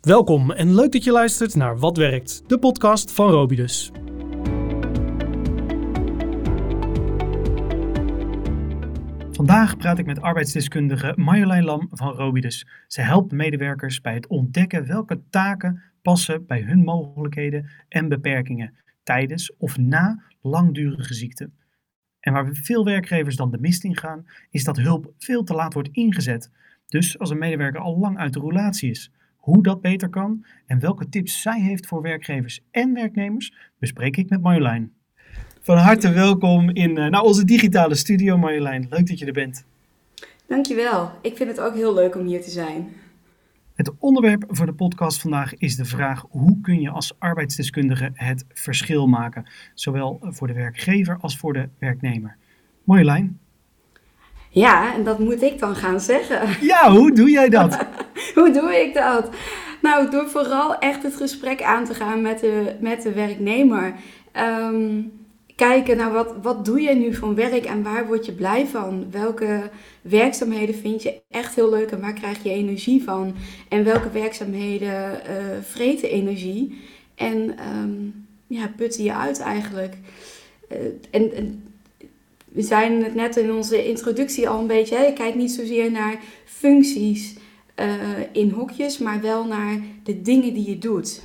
Welkom en leuk dat je luistert naar Wat Werkt, de podcast van Robidus. Vandaag praat ik met arbeidsdeskundige Marjolein Lam van Robidus. Ze helpt medewerkers bij het ontdekken welke taken passen bij hun mogelijkheden en beperkingen tijdens of na langdurige ziekte. En waar veel werkgevers dan de mist in gaan, is dat hulp veel te laat wordt ingezet. Dus als een medewerker al lang uit de roulatie is. Hoe dat beter kan en welke tips zij heeft voor werkgevers en werknemers, bespreek ik met Marjolein. Van harte welkom in uh, nou, onze digitale studio, Marjolein. Leuk dat je er bent. Dankjewel. Ik vind het ook heel leuk om hier te zijn. Het onderwerp voor de podcast vandaag is de vraag: hoe kun je als arbeidsdeskundige het verschil maken, zowel voor de werkgever als voor de werknemer? Marjolein. Ja, en dat moet ik dan gaan zeggen. Ja, hoe doe jij dat? hoe doe ik dat? Nou, door vooral echt het gesprek aan te gaan met de, met de werknemer. Um, kijken naar wat, wat doe je nu van werk en waar word je blij van? Welke werkzaamheden vind je echt heel leuk en waar krijg je energie van? En welke werkzaamheden uh, vreten energie en um, ja, putten je uit eigenlijk? Uh, en, en, we zijn het net in onze introductie al een beetje, hè, je kijkt niet zozeer naar functies uh, in hokjes, maar wel naar de dingen die je doet.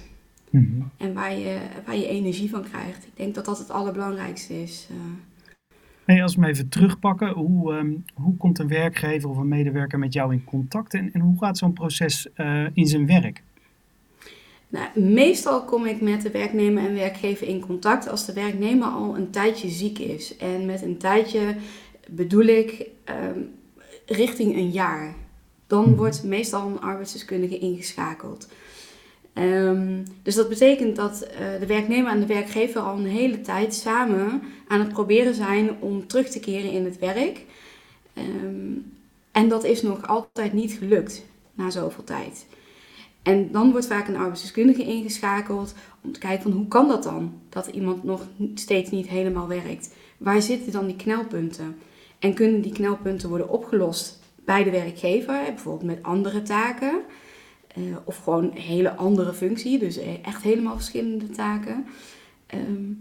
Mhm. En waar je, waar je energie van krijgt. Ik denk dat dat het allerbelangrijkste is. Uh. Hey, als we hem even terugpakken, hoe, um, hoe komt een werkgever of een medewerker met jou in contact en, en hoe gaat zo'n proces uh, in zijn werk? Nou, meestal kom ik met de werknemer en werkgever in contact als de werknemer al een tijdje ziek is. En met een tijdje bedoel ik um, richting een jaar. Dan mhm. wordt meestal een arbeidsdeskundige ingeschakeld. Um, dus dat betekent dat uh, de werknemer en de werkgever al een hele tijd samen aan het proberen zijn om terug te keren in het werk. Um, en dat is nog altijd niet gelukt na zoveel tijd. En dan wordt vaak een arbeidsdeskundige ingeschakeld om te kijken van hoe kan dat dan? Dat iemand nog steeds niet helemaal werkt. Waar zitten dan die knelpunten? En kunnen die knelpunten worden opgelost bij de werkgever, bijvoorbeeld met andere taken? Uh, of gewoon een hele andere functie, dus e-, echt helemaal verschillende taken. Um,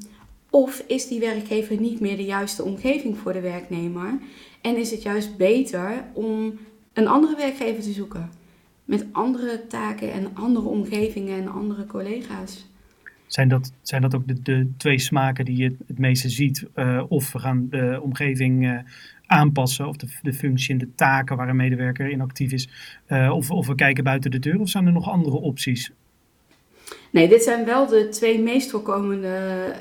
of is die werkgever niet meer de juiste omgeving voor de werknemer en is het juist beter om een andere werkgever te zoeken met andere taken en andere omgevingen en andere collega's? Zijn dat, zijn dat ook de, de twee smaken die je het meeste ziet? Uh, of we gaan de omgeving uh, aanpassen of de, de functie en de taken waar een medewerker in actief is. Uh, of, of we kijken buiten de deur of zijn er nog andere opties? Nee, dit zijn wel de twee meest voorkomende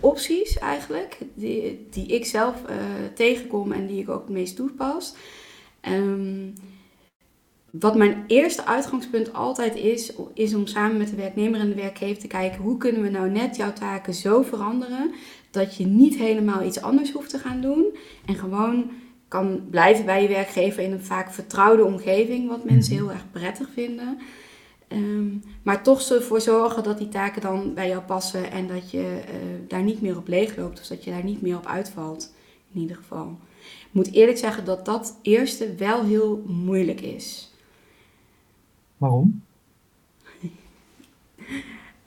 opties eigenlijk, die, die ik zelf tegenkom en die ik ook het meest toepas. Um, wat mijn eerste uitgangspunt altijd is, is om samen met de werknemer en de werkgever te kijken hoe kunnen we nou net jouw taken zo veranderen dat je niet helemaal iets anders hoeft te gaan doen en gewoon kan blijven bij je werkgever in een vaak vertrouwde omgeving, wat mensen mhm. heel erg prettig vinden. Um, maar toch ervoor zorgen dat die taken dan bij jou passen en dat je uh, daar niet meer op leeg loopt, of dat je daar niet meer op uitvalt, in ieder geval. Ik moet eerlijk zeggen dat dat eerste wel heel moeilijk is. Waarom?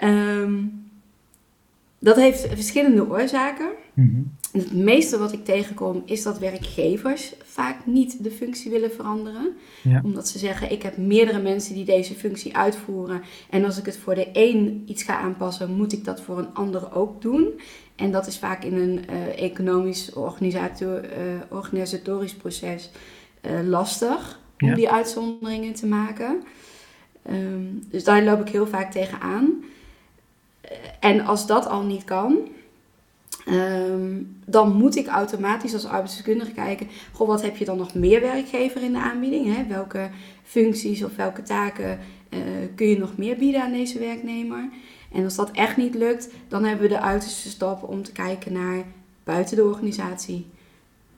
um, dat heeft verschillende oorzaken. Mm Het meeste wat ik tegenkom is dat werkgevers vaak niet de functie willen veranderen. Ja. Omdat ze zeggen, ik heb meerdere mensen die deze functie uitvoeren. En als ik het voor de een iets ga aanpassen, moet ik dat voor een ander ook doen. En dat is vaak in een uh, economisch organisator, uh, organisatorisch proces uh, lastig om ja. die uitzonderingen te maken. Um, dus daar loop ik heel vaak tegenaan. En als dat al niet kan, um, dan moet ik automatisch als arbeidsdeskundige kijken, goh, wat heb je dan nog meer werkgever in de aanbieding? Hè? Welke functies of welke taken uh, kun je nog meer bieden aan deze werknemer? En als dat echt niet lukt, dan hebben we de uiterste stap om te kijken naar buiten de organisatie.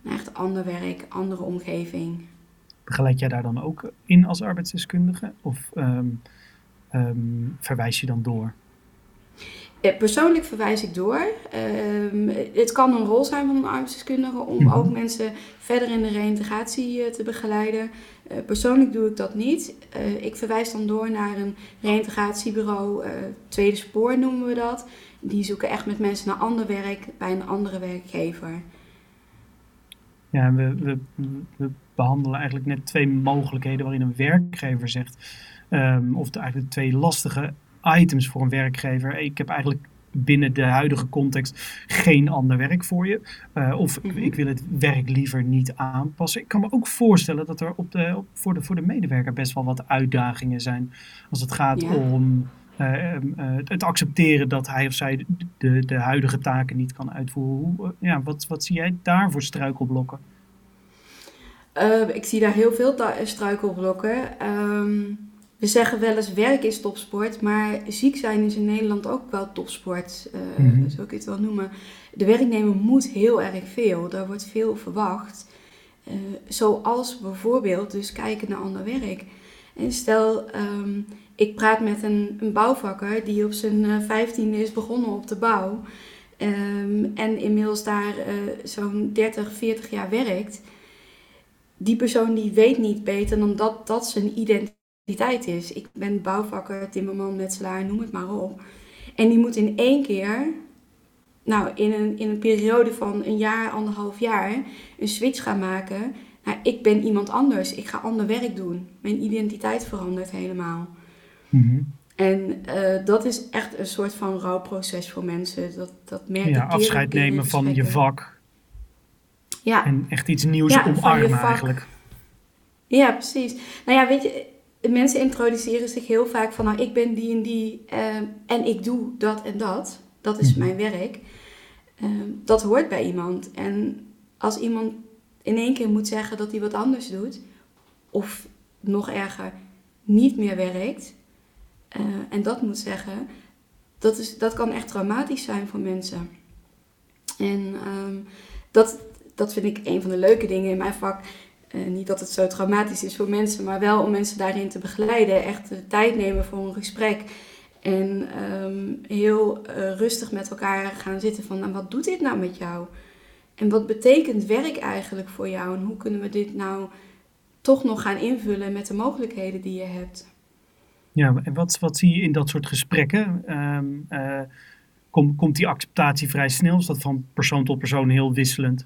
Echt ander werk, andere omgeving. Begeleid jij daar dan ook in als arbeidsdeskundige? Of um, um, verwijs je dan door? Eh, persoonlijk verwijs ik door. Um, het kan een rol zijn van een arbeidsdeskundige om mm -hmm. ook mensen verder in de reïntegratie uh, te begeleiden. Uh, persoonlijk doe ik dat niet. Uh, ik verwijs dan door naar een reïntegratiebureau, uh, tweede spoor noemen we dat. Die zoeken echt met mensen naar ander werk bij een andere werkgever. Ja, we, we, we behandelen eigenlijk net twee mogelijkheden waarin een werkgever zegt, um, of de, eigenlijk twee lastige items voor een werkgever. Ik heb eigenlijk binnen de huidige context geen ander werk voor je. Uh, of -hmm. ik wil het werk liever niet aanpassen. Ik kan me ook voorstellen dat er op de, op, voor, de, voor de medewerker best wel wat uitdagingen zijn. Als het gaat ja. om het accepteren dat hij of zij de, de huidige taken niet kan uitvoeren. Hoe, ja, wat, wat zie jij daar voor struikelblokken? ik zie daar heel veel struikelblokken. Um, we zeggen wel eens werk is topsport, maar ziek zijn is in Nederland ook wel topsport, uh, mm -hmm. zo ik het wel noemen. De werknemer moet heel erg veel, daar wordt veel verwacht. Uh, zoals bijvoorbeeld dus kijken naar ander werk. En stel, um, ik praat met een, een, bouwvakker die op zijn vijftiende is begonnen op de bouw. Um, en inmiddels daar uh, zo'n 30, 40 jaar werkt. Die persoon die weet niet beter dan dat dat zijn identiteit is. Ik ben bouwvakker, timmerman, metselaar, noem het maar op. En die moet in één keer, nou in een, in een periode van een jaar, anderhalf jaar, een switch gaan maken. Nou, ik ben iemand anders. Ik ga ander werk doen. Mijn identiteit verandert helemaal. Mhm. En uh, dat is echt een soort van rouwproces voor mensen. Dat, dat merk ja, ik afscheid nemen van je vak. Ja. En echt iets nieuws ja, omarmen eigenlijk. Ja, precies. Nou ja, weet je, mensen introduceren zich heel vaak van, nou, ik ben die en die uh, en ik doe dat en dat. Dat is mijn werk. Uh, dat hoort bij iemand. En als iemand in één keer moet zeggen dat hij wat anders doet, of nog erger, niet meer werkt, uh, en dat moet zeggen, dat, is, dat kan echt traumatisch zijn voor mensen. En um, dat, dat vind ik een van de leuke dingen in mijn vak uh, niet dat het zo traumatisch is voor mensen, maar wel om mensen daarin te begeleiden. Echt de tijd nemen voor een gesprek. En um, heel uh, rustig met elkaar gaan zitten van, nou, wat doet dit nou met jou? En wat betekent werk eigenlijk voor jou? En hoe kunnen we dit nou toch nog gaan invullen met de mogelijkheden die je hebt? Ja, en wat, wat zie je in dat soort gesprekken? Um, uh, kom, komt die acceptatie vrij snel? Is dat van persoon tot persoon heel wisselend?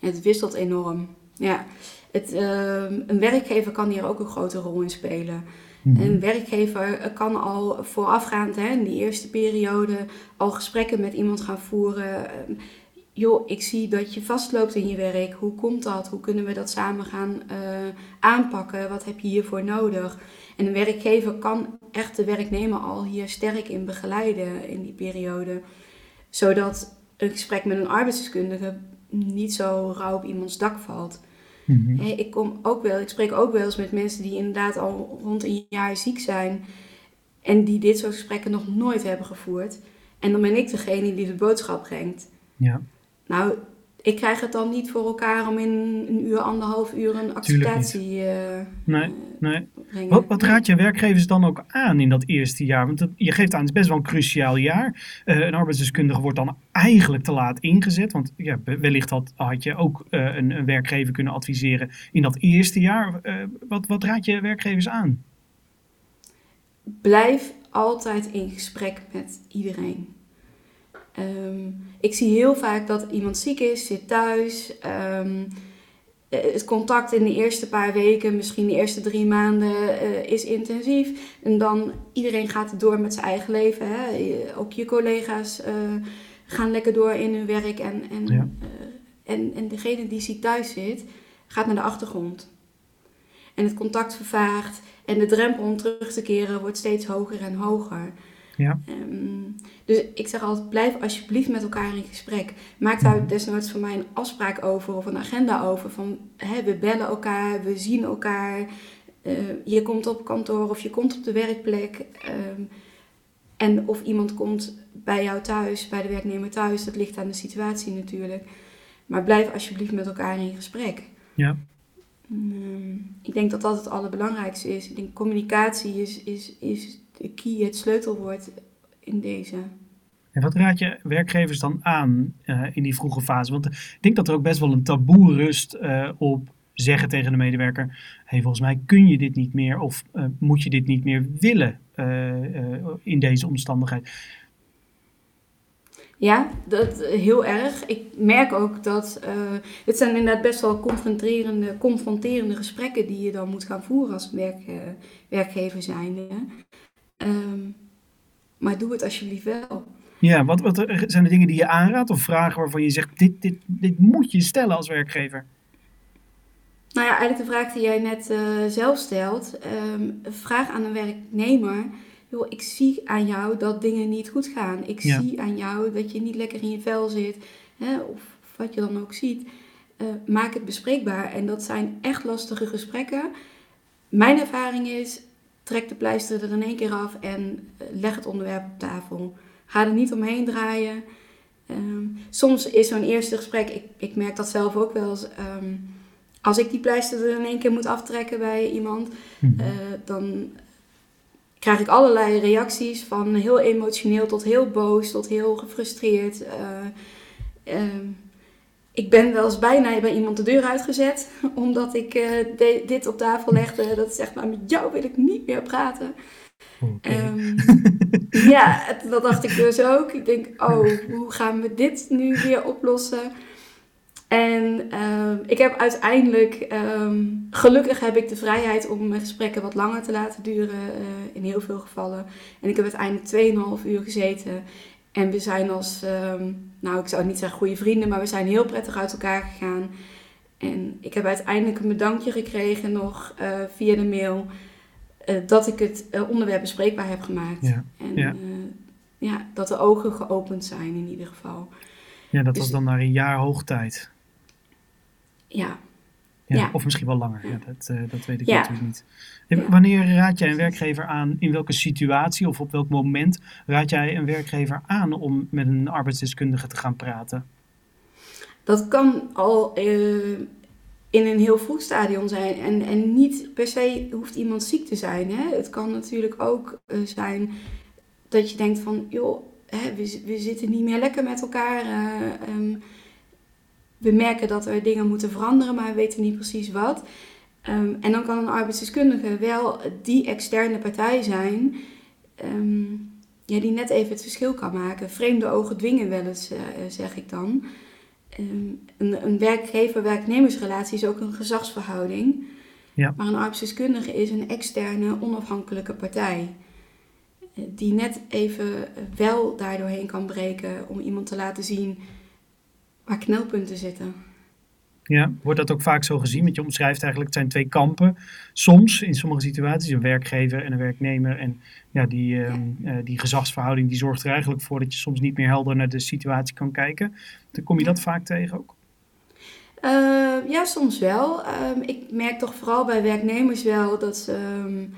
Het wisselt enorm. Ja, het, uh, een werkgever kan hier ook een grote rol in spelen. Mm-hmm. Een werkgever kan al voorafgaand, hè, in die eerste periode, al gesprekken met iemand gaan voeren. Uh, joh, ik zie dat je vastloopt in je werk. Hoe komt dat? Hoe kunnen we dat samen gaan uh, aanpakken? Wat heb je hiervoor nodig? En een werkgever kan echt de werknemer al hier sterk in begeleiden in die periode. Zodat een gesprek met een arbeidsdeskundige niet zo rauw op iemands dak valt. Mm-hmm. ik, kom ook wel, ik spreek ook wel eens met mensen die inderdaad al rond een jaar ziek zijn en die dit soort gesprekken nog nooit hebben gevoerd. En dan ben ik degene die de boodschap brengt. Ja. Nou, ik krijg het dan niet voor elkaar om in een uur, anderhalf uur een acceptatie uh, nee, nee. brengen. Wat, wat raad je werkgevers dan ook aan in dat eerste jaar? Want het, je geeft aan, het is best wel een cruciaal jaar. Uh, een arbeidsdeskundige wordt dan eigenlijk te laat ingezet. Want ja, wellicht had, had je ook uh, een, een, werkgever kunnen adviseren in dat eerste jaar. wat, wat raad je werkgevers aan? Blijf altijd in gesprek met iedereen. Um, ik zie heel vaak dat iemand ziek is, zit thuis. Um, het contact in de eerste paar weken, misschien de eerste drie maanden, uh, is intensief. En dan iedereen gaat door met zijn eigen leven. Hè? Ook je collega's uh, gaan lekker door in hun werk. En, en, ja. uh, en, en degene die ziek thuis zit, gaat naar de achtergrond. En het contact vervaagt. En de drempel om terug te keren wordt steeds hoger en hoger. Ja. Um, dus ik zeg altijd, blijf alsjeblieft met elkaar in gesprek. Maak daar desnoods voor mij een afspraak over of een agenda over. Van, hè, we bellen elkaar, we zien elkaar. Uh, je komt op kantoor of je komt op de werkplek. Um, en of iemand komt bij jou thuis, bij de werknemer thuis, dat ligt aan de situatie natuurlijk. Maar blijf alsjeblieft met elkaar in gesprek. Ja. Um, ik denk dat dat het allerbelangrijkste is. Ik denk communicatie is, is, is de key, het sleutelwoord in deze. En wat raad je werkgevers dan aan uh, in die vroege fase? Want ik denk dat er ook best wel een taboe rust uh, op zeggen tegen de medewerker: hey, volgens mij kun je dit niet meer of uh, moet je dit niet meer willen in deze omstandigheid. Ja, dat, heel erg. Ik merk ook dat uh, het zijn inderdaad best wel confronterende, confronterende gesprekken die je dan moet gaan voeren als werk, uh, werkgever zijnde. Um, maar doe het alsjeblieft wel. Ja, wat, wat zijn de dingen die je aanraadt of vragen waarvan je zegt, dit, dit, dit moet je stellen als werkgever? Nou ja, eigenlijk de vraag die jij net uh, zelf stelt. Um, vraag aan een werknemer joh, ik zie aan jou dat dingen niet goed gaan. Ik zie aan jou dat je niet lekker in je vel zit. Hè, of wat je dan ook ziet. Uh, maak het bespreekbaar. En dat zijn echt lastige gesprekken. Mijn ervaring is, trek de pleister er in één keer af en eh, leg het onderwerp op tafel. Ga er niet omheen draaien. Um, soms is zo'n eerste gesprek, ik, ik merk dat zelf ook wel eens. Um, als ik die pleister er in één keer moet aftrekken bij iemand, mm uh, dan krijg ik allerlei reacties van heel emotioneel tot heel boos tot heel gefrustreerd. Uh, ik ben wel eens bijna bij iemand de deur uitgezet omdat ik uh, dit op tafel legde. Dat zegt, maar met jou wil ik niet meer praten. Okay. Um, ja, dat dacht ik dus ook. Ik denk, oh, hoe gaan we dit nu weer oplossen? En uh, ik heb uiteindelijk, um, gelukkig heb ik de vrijheid om mijn gesprekken wat langer te laten duren uh, in heel veel gevallen. En ik heb uiteindelijk 2,5 uur gezeten. En we zijn als, um, nou ik zou niet zeggen goede vrienden, maar we zijn heel prettig uit elkaar gegaan. En ik heb uiteindelijk een bedankje gekregen nog uh, via de mail dat ik het onderwerp bespreekbaar heb gemaakt. Ja, en ja. ja. dat de ogen geopend zijn in ieder geval. Ja, dat dus, was dan naar een jaar hoogtijd. Ja. Ja. Of misschien wel langer, ja, dat, uh, dat weet ik natuurlijk niet. Wanneer raad jij een werkgever aan, in welke situatie of op welk moment raad jij een werkgever aan om met een arbeidsdeskundige te gaan praten? Dat kan al uh, in een heel vroeg stadium zijn en, en niet per se hoeft iemand ziek te zijn. Hè? Het kan natuurlijk ook uh, zijn dat je denkt van, joh, hè, we, we zitten niet meer lekker met elkaar. Um, we merken dat er dingen moeten veranderen, maar we weten niet precies wat. Um, en dan kan een arbeidsdeskundige wel die externe partij zijn, um, ja, die net even het verschil kan maken. Vreemde ogen dwingen wel eens, uh, zeg ik dan. Um, een, een werkgever-werknemersrelatie is ook een gezagsverhouding. Ja. Maar een arbeidsdeskundige is een externe, onafhankelijke partij. Uh, die net even wel daardoorheen kan breken om iemand te laten zien waar knelpunten zitten. Ja, wordt dat ook vaak zo gezien? Want je omschrijft eigenlijk, het zijn twee kampen. Soms, in sommige situaties, een werkgever en een werknemer. En ja, die, uh, uh, die gezagsverhouding die zorgt er eigenlijk voor dat je soms niet meer helder naar de situatie kan kijken. Dan kom je dat vaak tegen ook? Uh, ja, soms wel. Um, ik merk toch vooral bij werknemers wel dat ze um,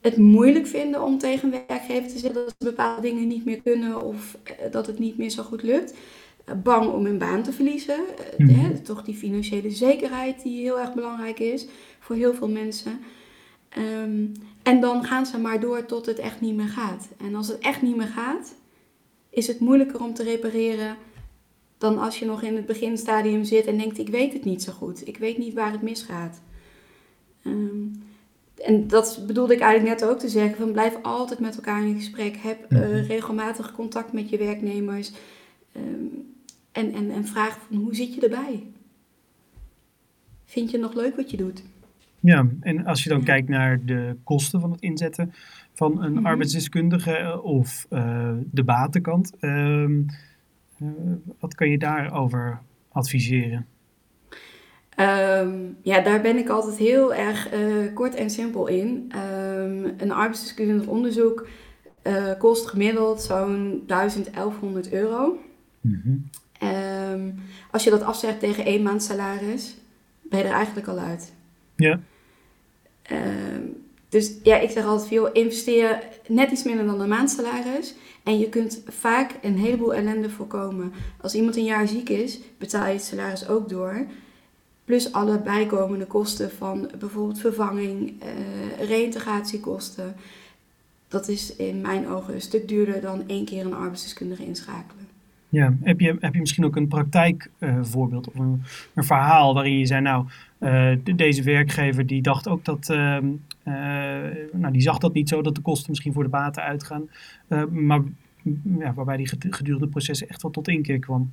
het moeilijk vinden om tegen een werkgever te zeggen dat ze bepaalde dingen niet meer kunnen of eh, dat het niet meer zo goed lukt bang om hun baan te verliezen. Mm -hmm. toch die financiële zekerheid die heel erg belangrijk is voor heel veel mensen. Um, en dan gaan ze maar door tot het echt niet meer gaat. En als het echt niet meer gaat, is het moeilijker om te repareren dan als je nog in het beginstadium zit en denkt: ik weet het niet zo goed. Ik weet niet waar het misgaat. Um, en dat bedoelde ik eigenlijk net ook te zeggen: van blijf altijd met elkaar in gesprek. Heb uh, regelmatig contact met je werknemers. Um, en, en, en vraag van hoe zit je erbij? Vind je het nog leuk wat je doet? Ja, en als je dan kijkt naar de kosten van het inzetten van een mm arbeidsdeskundige eh, of uh, de batenkant, uh, uh, wat kan je daarover adviseren? Um, ja, daar ben ik altijd heel erg kort en simpel in. Um, een arbeidsdeskundig onderzoek kost gemiddeld zo'n 1100 euro. Mm -hmm. Um, als je dat afzegt tegen één maand salaris, ben je er eigenlijk al uit. Ja. Um, dus ja, ik zeg altijd veel, investeer net iets minder dan een maandsalaris. En je kunt vaak een heleboel ellende voorkomen. Als iemand een jaar ziek is, betaal je het salaris ook door. Plus alle bijkomende kosten van bijvoorbeeld vervanging, uh, reïntegratiekosten. Dat is in mijn ogen een stuk duurder dan één keer een arbeidsdeskundige inschakelen. Ja, heb je, heb je misschien ook een praktijkvoorbeeld of een, een, verhaal waarin je zei, nou, uh, deze werkgever die dacht ook dat, uh, uh, nou die zag dat niet zo, dat de kosten misschien voor de baten uitgaan, maar ja, waarbij die gedurende processen echt wel tot inkeer kwam?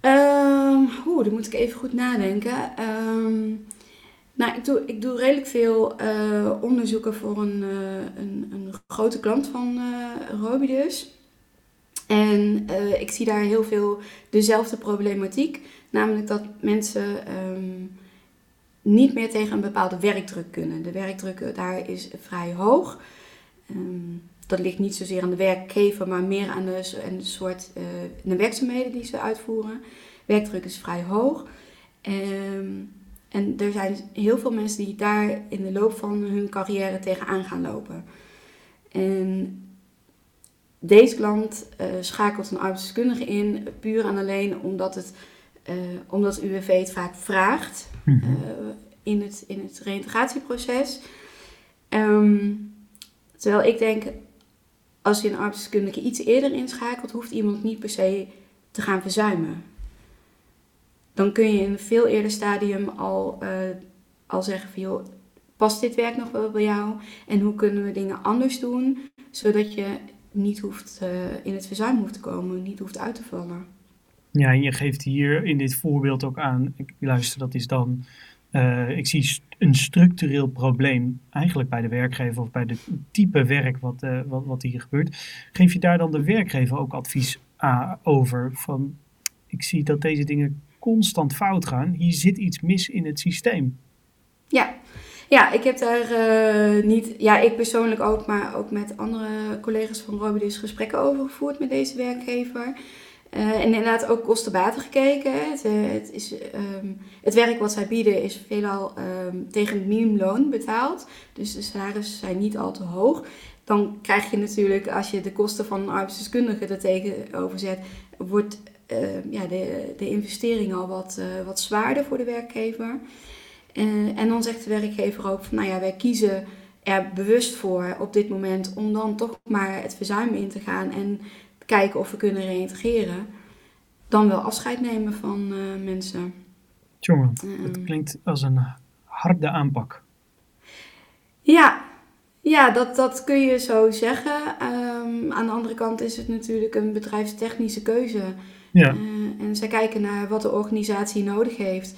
Um, Oeh, dan moet ik even goed nadenken. Um, nou, ik doe, ik doe redelijk veel onderzoeken voor een, een, een, grote klant van uh, Robidus. En ik zie daar heel veel dezelfde problematiek. Namelijk dat mensen um, niet meer tegen een bepaalde werkdruk kunnen. De werkdruk daar is vrij hoog. Um, dat ligt niet zozeer aan de werkgever, maar meer aan de, soort uh, de werkzaamheden die ze uitvoeren. Werkdruk is vrij hoog. Um, en er zijn heel veel mensen die daar in de loop van hun carrière tegenaan gaan lopen. En deze klant uh, schakelt een arbeidsdeskundige in, puur en alleen omdat, het, uh, omdat UWV het vaak vraagt mm -hmm. uh, in, het, in het reïntegratieproces. Um, terwijl ik denk, als je een arbeidsdeskundige iets eerder inschakelt, hoeft iemand niet per se te gaan verzuimen. Dan kun je in een veel eerder stadium al, uh, al zeggen van joh, past dit werk nog wel bij jou? En hoe kunnen we dingen anders doen, zodat je niet hoeft uh, in het verzuim hoeft te komen, niet hoeft uit te vallen. Ja, en je geeft hier in dit voorbeeld ook aan, ik luister, dat is dan uh, ik zie een structureel probleem eigenlijk bij de werkgever of bij het type werk wat, uh, wat, wat, hier gebeurt. Geef je daar dan de werkgever ook advies over van ik zie dat deze dingen constant fout gaan. Hier zit iets mis in het systeem. Ja, ja ik heb daar uh, niet, ja ik persoonlijk ook, maar ook met andere collega's van Robidus gesprekken over gevoerd met deze werkgever. Uh, en inderdaad ook kostenbaten gekeken. Het, uh, het, is, um, het werk wat zij bieden is veelal um, tegen het minimumloon betaald. Dus de salarissen zijn niet al te hoog. Dan krijg je natuurlijk, als je de kosten van een arbeidsdeskundige er tegenover zet, wordt uh, ja, de, de investering al wat, wat zwaarder voor de werkgever. En dan zegt de werkgever ook van, nou ja, wij kiezen er bewust voor op dit moment om dan toch maar het verzuim in te gaan en kijken of we kunnen reïntegreren, dan wel afscheid nemen van uh, mensen. Jongen, het ehm. klinkt als een harde aanpak. Ja, ja dat, dat kun je zo zeggen. Um, aan de andere kant is het natuurlijk een bedrijfstechnische keuze. Ja. Uh, en zij kijken naar wat de organisatie nodig heeft.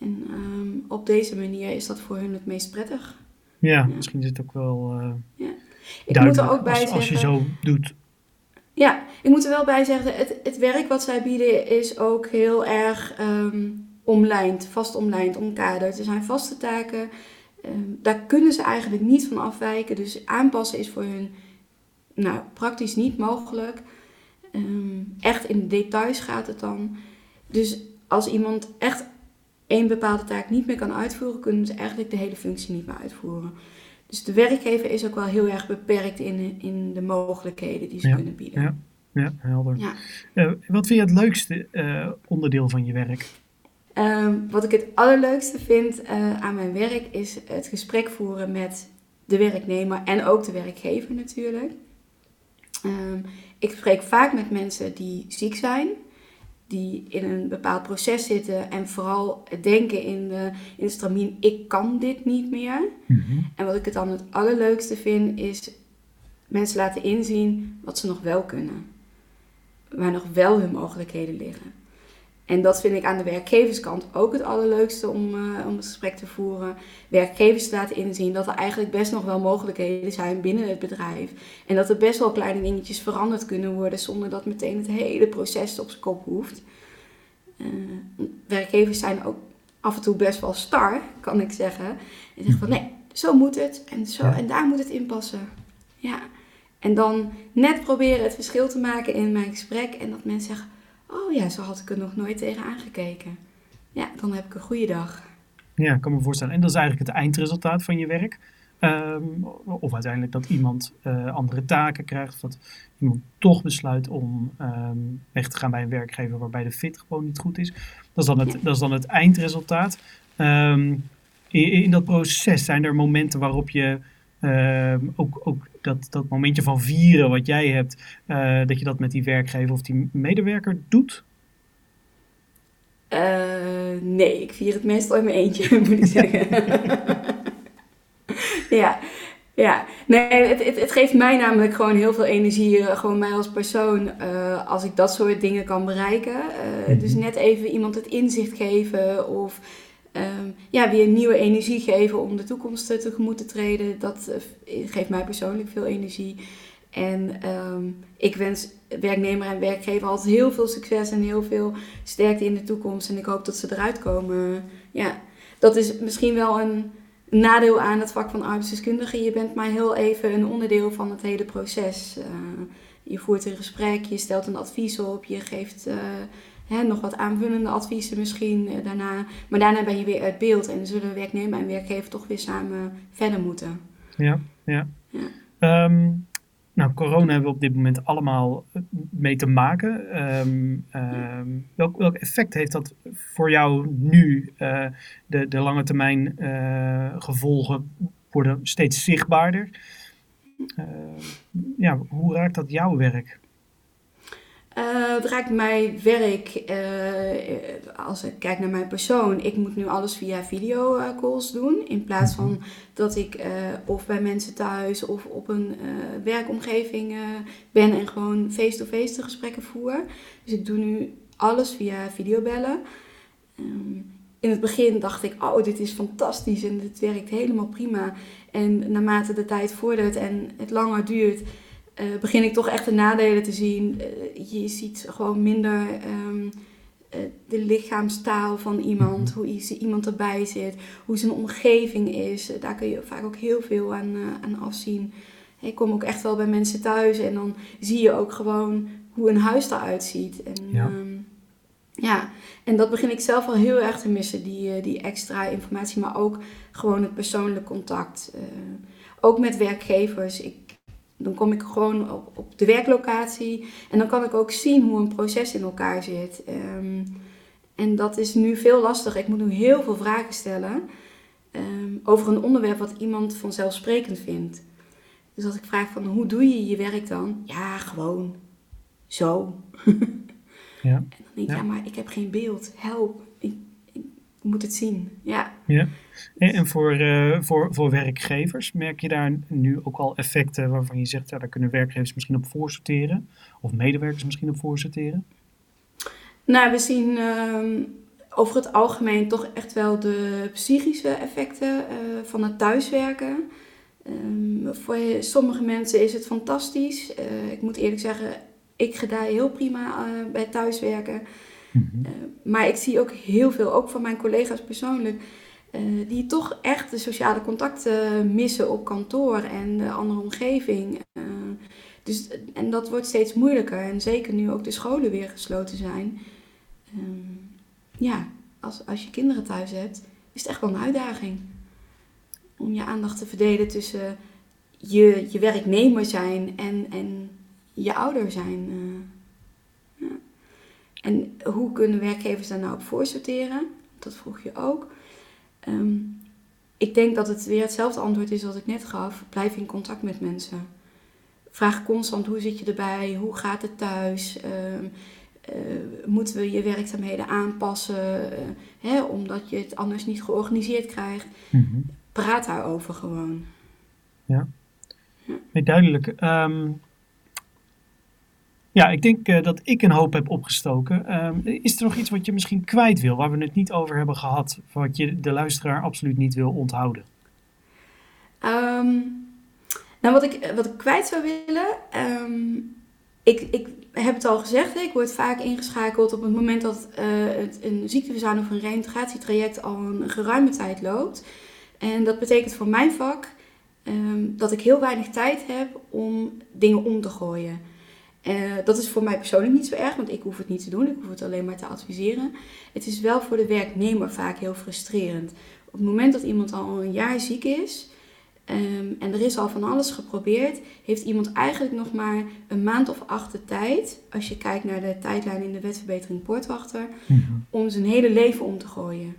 En um, op deze manier is dat voor hun het meest prettig. Ja, ja. misschien is het ook wel uh, ja. Ik moet er ook bij als, zeggen, als je zo doet ja, ik moet er wel bij zeggen, het, het werk wat zij bieden is ook heel erg um, omlijnd, vast omlijnd, omkaderd. Er zijn vaste taken, um, daar kunnen ze eigenlijk niet van afwijken. Dus aanpassen is voor hun nou, praktisch niet mogelijk. Um, echt in de details gaat het dan. Dus als iemand echt één bepaalde taak niet meer kan uitvoeren, kunnen ze eigenlijk de hele functie niet meer uitvoeren. Dus de werkgever is ook wel heel erg beperkt in, in de mogelijkheden die ze kunnen bieden. Ja, ja helder. Ja. Uh, wat vind je het leukste uh, onderdeel van je werk? Um, wat ik het allerleukste vind uh, aan mijn werk is het gesprek voeren met de werknemer en ook de werkgever natuurlijk. Um, ik spreek vaak met mensen die ziek zijn die in een bepaald proces zitten en vooral denken in de, in de stramien, ik kan dit niet meer. Mm -hmm. En wat ik het dan het allerleukste vind, is mensen laten inzien wat ze nog wel kunnen. Waar nog wel hun mogelijkheden liggen. En dat vind ik aan de werkgeverskant ook het allerleukste om, uh, om het gesprek te voeren. Werkgevers te laten inzien dat er eigenlijk best nog wel mogelijkheden zijn binnen het bedrijf. En dat er best wel kleine dingetjes veranderd kunnen worden zonder dat meteen het hele proces op zijn kop hoeft. Uh, werkgevers zijn ook af en toe best wel star, kan ik zeggen. En zeggen van nee, zo moet het en, zo, en daar moet het in passen. Ja. En dan net proberen het verschil te maken in mijn gesprek en dat mensen zeggen Oh ja, zo had ik er nog nooit tegen aangekeken. Ja, dan heb ik een goede dag. Ja, ik kan me voorstellen. En dat is eigenlijk het eindresultaat van je werk. Um, of uiteindelijk dat iemand uh, andere taken krijgt. Of dat iemand toch besluit om um, weg te gaan bij een werkgever waarbij de fit gewoon niet goed is. Dat is dan het, ja. dat is dan het eindresultaat. Um, in, in, dat proces zijn er momenten waarop je Ehm, ook ook dat, dat momentje van vieren wat jij hebt, eh, dat je dat met die werkgever of die medewerker doet? Uh, nee, ik vier het meestal in mijn eentje, moet ik zeggen. ja, ja. Nee, het, het, het, geeft mij namelijk gewoon heel veel energie, eh, gewoon mij als persoon, als ik dat soort dingen kan bereiken. Dus net even iemand het inzicht geven of um, ja, weer nieuwe energie geven om de toekomst tegemoet te treden. Dat geeft mij persoonlijk veel energie. En um, ik wens werknemer en werkgever altijd heel veel succes en heel veel sterkte in de toekomst. En ik hoop dat ze eruit komen. Ja, dat is misschien wel een nadeel aan het vak van arbeidsdeskundige. Je bent maar heel even een onderdeel van het hele proces. Uh, je voert een gesprek, je stelt een advies op, je geeft uh, hè, nog wat aanvullende adviezen misschien uh, daarna. Maar daarna ben je weer uit beeld en zullen werknemer en werkgever toch weer samen verder moeten. Ja, ja. ja. Um, nou, corona hebben we op dit moment allemaal eh, mee te maken. Ehm, ehm, welk, welk, effect heeft dat voor jou nu? Uh, de, de lange termijn gevolgen worden steeds zichtbaarder. Uh, ja, hoe raakt dat jouw werk? Uh, het raakt mijn werk, uh, als ik kijk naar mijn persoon, ik moet nu alles via videocalls doen. In plaats van mhm. dat ik uh, of bij mensen thuis of op een werkomgeving ben en gewoon face-to-face de gesprekken voer. Dus ik doe nu alles via videobellen. Um, in het begin dacht ik, oh, dit is fantastisch en dit werkt helemaal prima. En naarmate de tijd vordert en het langer duurt, uh, begin ik toch echt de nadelen te zien. Uh, je ziet gewoon minder um, uh, de lichaamstaal van iemand, mhm. hoe iemand erbij zit, hoe zijn omgeving is. daar kun je vaak ook heel veel aan, aan afzien. Ik kom ook echt wel bij mensen thuis en dan zie je ook gewoon hoe een huis eruit ziet. En, ja. Um, ja, en dat begin ik zelf al heel erg te missen, die, die extra informatie, maar ook gewoon het persoonlijk contact. ook met werkgevers. Ik dan kom ik gewoon op, de werklocatie en dan kan ik ook zien hoe een proces in elkaar zit. Um, en dat is nu veel lastiger. Ik moet nu heel veel vragen stellen um, over een onderwerp wat iemand vanzelfsprekend vindt. Dus als ik vraag van hoe doe je je werk dan? Ja, gewoon zo. ja. En dan denk ik, ja. ja, maar ik heb geen beeld. Help moet het zien. Ja. ja. En voor, uh, voor, voor werkgevers, merk je daar nu ook al effecten waarvan je zegt, ja, daar kunnen werkgevers misschien op voorsorteren? Of medewerkers misschien op voorsorteren? Nou, we zien uh, over het algemeen toch echt wel de psychische effecten uh, van het thuiswerken. Um, voor sommige mensen is het fantastisch. Uh, ik moet eerlijk zeggen, ik gedij heel prima bij thuiswerken. Mhm. Eh, maar ik zie ook heel veel, ook van mijn collega's persoonlijk, uh, die toch echt de sociale contacten missen op kantoor en de andere omgeving. Dus, en dat wordt steeds moeilijker. En zeker nu ook de scholen weer gesloten zijn. Um, ja, als, als je kinderen thuis hebt, is het echt wel een uitdaging. Om je aandacht te verdelen tussen je, je werknemer zijn en, en je ouder zijn. En hoe kunnen werkgevers daar nou op voorsorteren? Dat vroeg je ook. Um, ik denk dat het weer hetzelfde antwoord is als ik net gaf. Blijf in contact met mensen. Vraag constant hoe zit je erbij? Hoe gaat het thuis? Um, uh, moeten we je werkzaamheden aanpassen? Uh, hè, omdat je het anders niet georganiseerd krijgt. Mm -hmm. Praat daarover gewoon. Ja, ja. Nee, duidelijk. Um, ja, ik denk uh, dat ik een hoop heb opgestoken. Um, is er nog iets wat je misschien kwijt wil, waar we het niet over hebben gehad, wat je de luisteraar absoluut niet wil onthouden? Um, nou, wat ik, wat ik kwijt zou willen. Um, ik, ik heb het al gezegd, ik word vaak ingeschakeld op het moment dat uh, het, een ziekteverzuim of een reïntegratietraject al een geruime tijd loopt. En dat betekent voor mijn vak dat ik heel weinig tijd heb om dingen om te gooien. Uh, dat is voor mij persoonlijk niet zo erg, want ik hoef het niet te doen. Ik hoef het alleen maar te adviseren. Het is wel voor de werknemer vaak heel frustrerend. Op het moment dat iemand al een jaar ziek is um, en er is al van alles geprobeerd, heeft iemand eigenlijk nog maar een maand of acht de tijd, als je kijkt naar de tijdlijn in de wetverbetering Poortwachter, mm -hmm. om zijn hele leven om te gooien.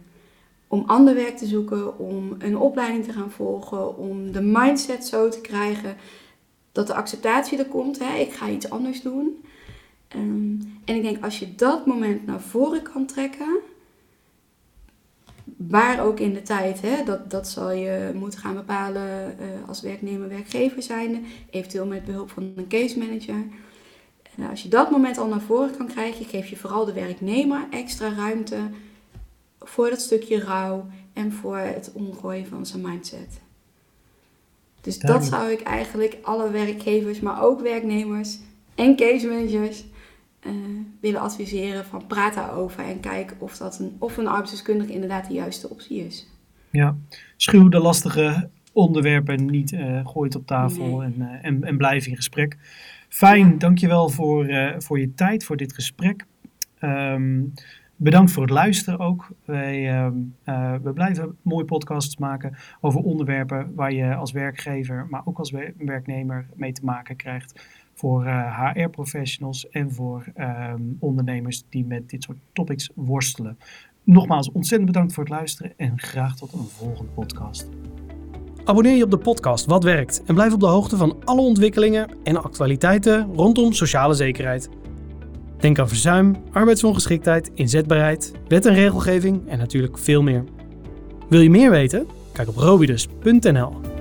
om ander werk te zoeken, om een opleiding te gaan volgen, om de mindset zo te krijgen dat de acceptatie er komt. Hè? Ik ga iets anders doen. Ehm, en ik denk als je dat moment naar voren kan trekken, waar ook in de tijd, hè, dat, dat zal je moeten gaan bepalen uh, als werknemer, werkgever zijnde, eventueel met behulp van een case manager. En als je dat moment al naar voren kan krijgen, geef je vooral de werknemer extra ruimte voor dat stukje rouw en voor het omgooien van zijn mindset. Dus dat zou ik eigenlijk alle werkgevers, maar ook werknemers en case managers uh, willen adviseren van praat daarover en kijk of, dat een, of een arbeidsdeskundige inderdaad de juiste optie is. Ja, schuw de lastige onderwerpen niet, uh, gooi het op tafel en, uh, en, en blijf in gesprek. Fijn, ja. dankjewel voor, voor je tijd, voor dit gesprek. Um, Bedankt voor het luisteren ook. Wij, uh, we blijven mooie podcasts maken over onderwerpen waar je als werkgever, maar ook als werknemer mee te maken krijgt. Voor uh, eh, HR-professionals en voor uh, ondernemers die met dit soort topics worstelen. Nogmaals, ontzettend bedankt voor het luisteren en graag tot een volgende podcast. Abonneer je op de podcast Wat Werkt en blijf op de hoogte van alle ontwikkelingen en actualiteiten rondom sociale zekerheid. Denk aan verzuim, arbeidsongeschiktheid, inzetbaarheid, wet en regelgeving en natuurlijk veel meer. Wil je meer weten? Kijk op robidus.nl.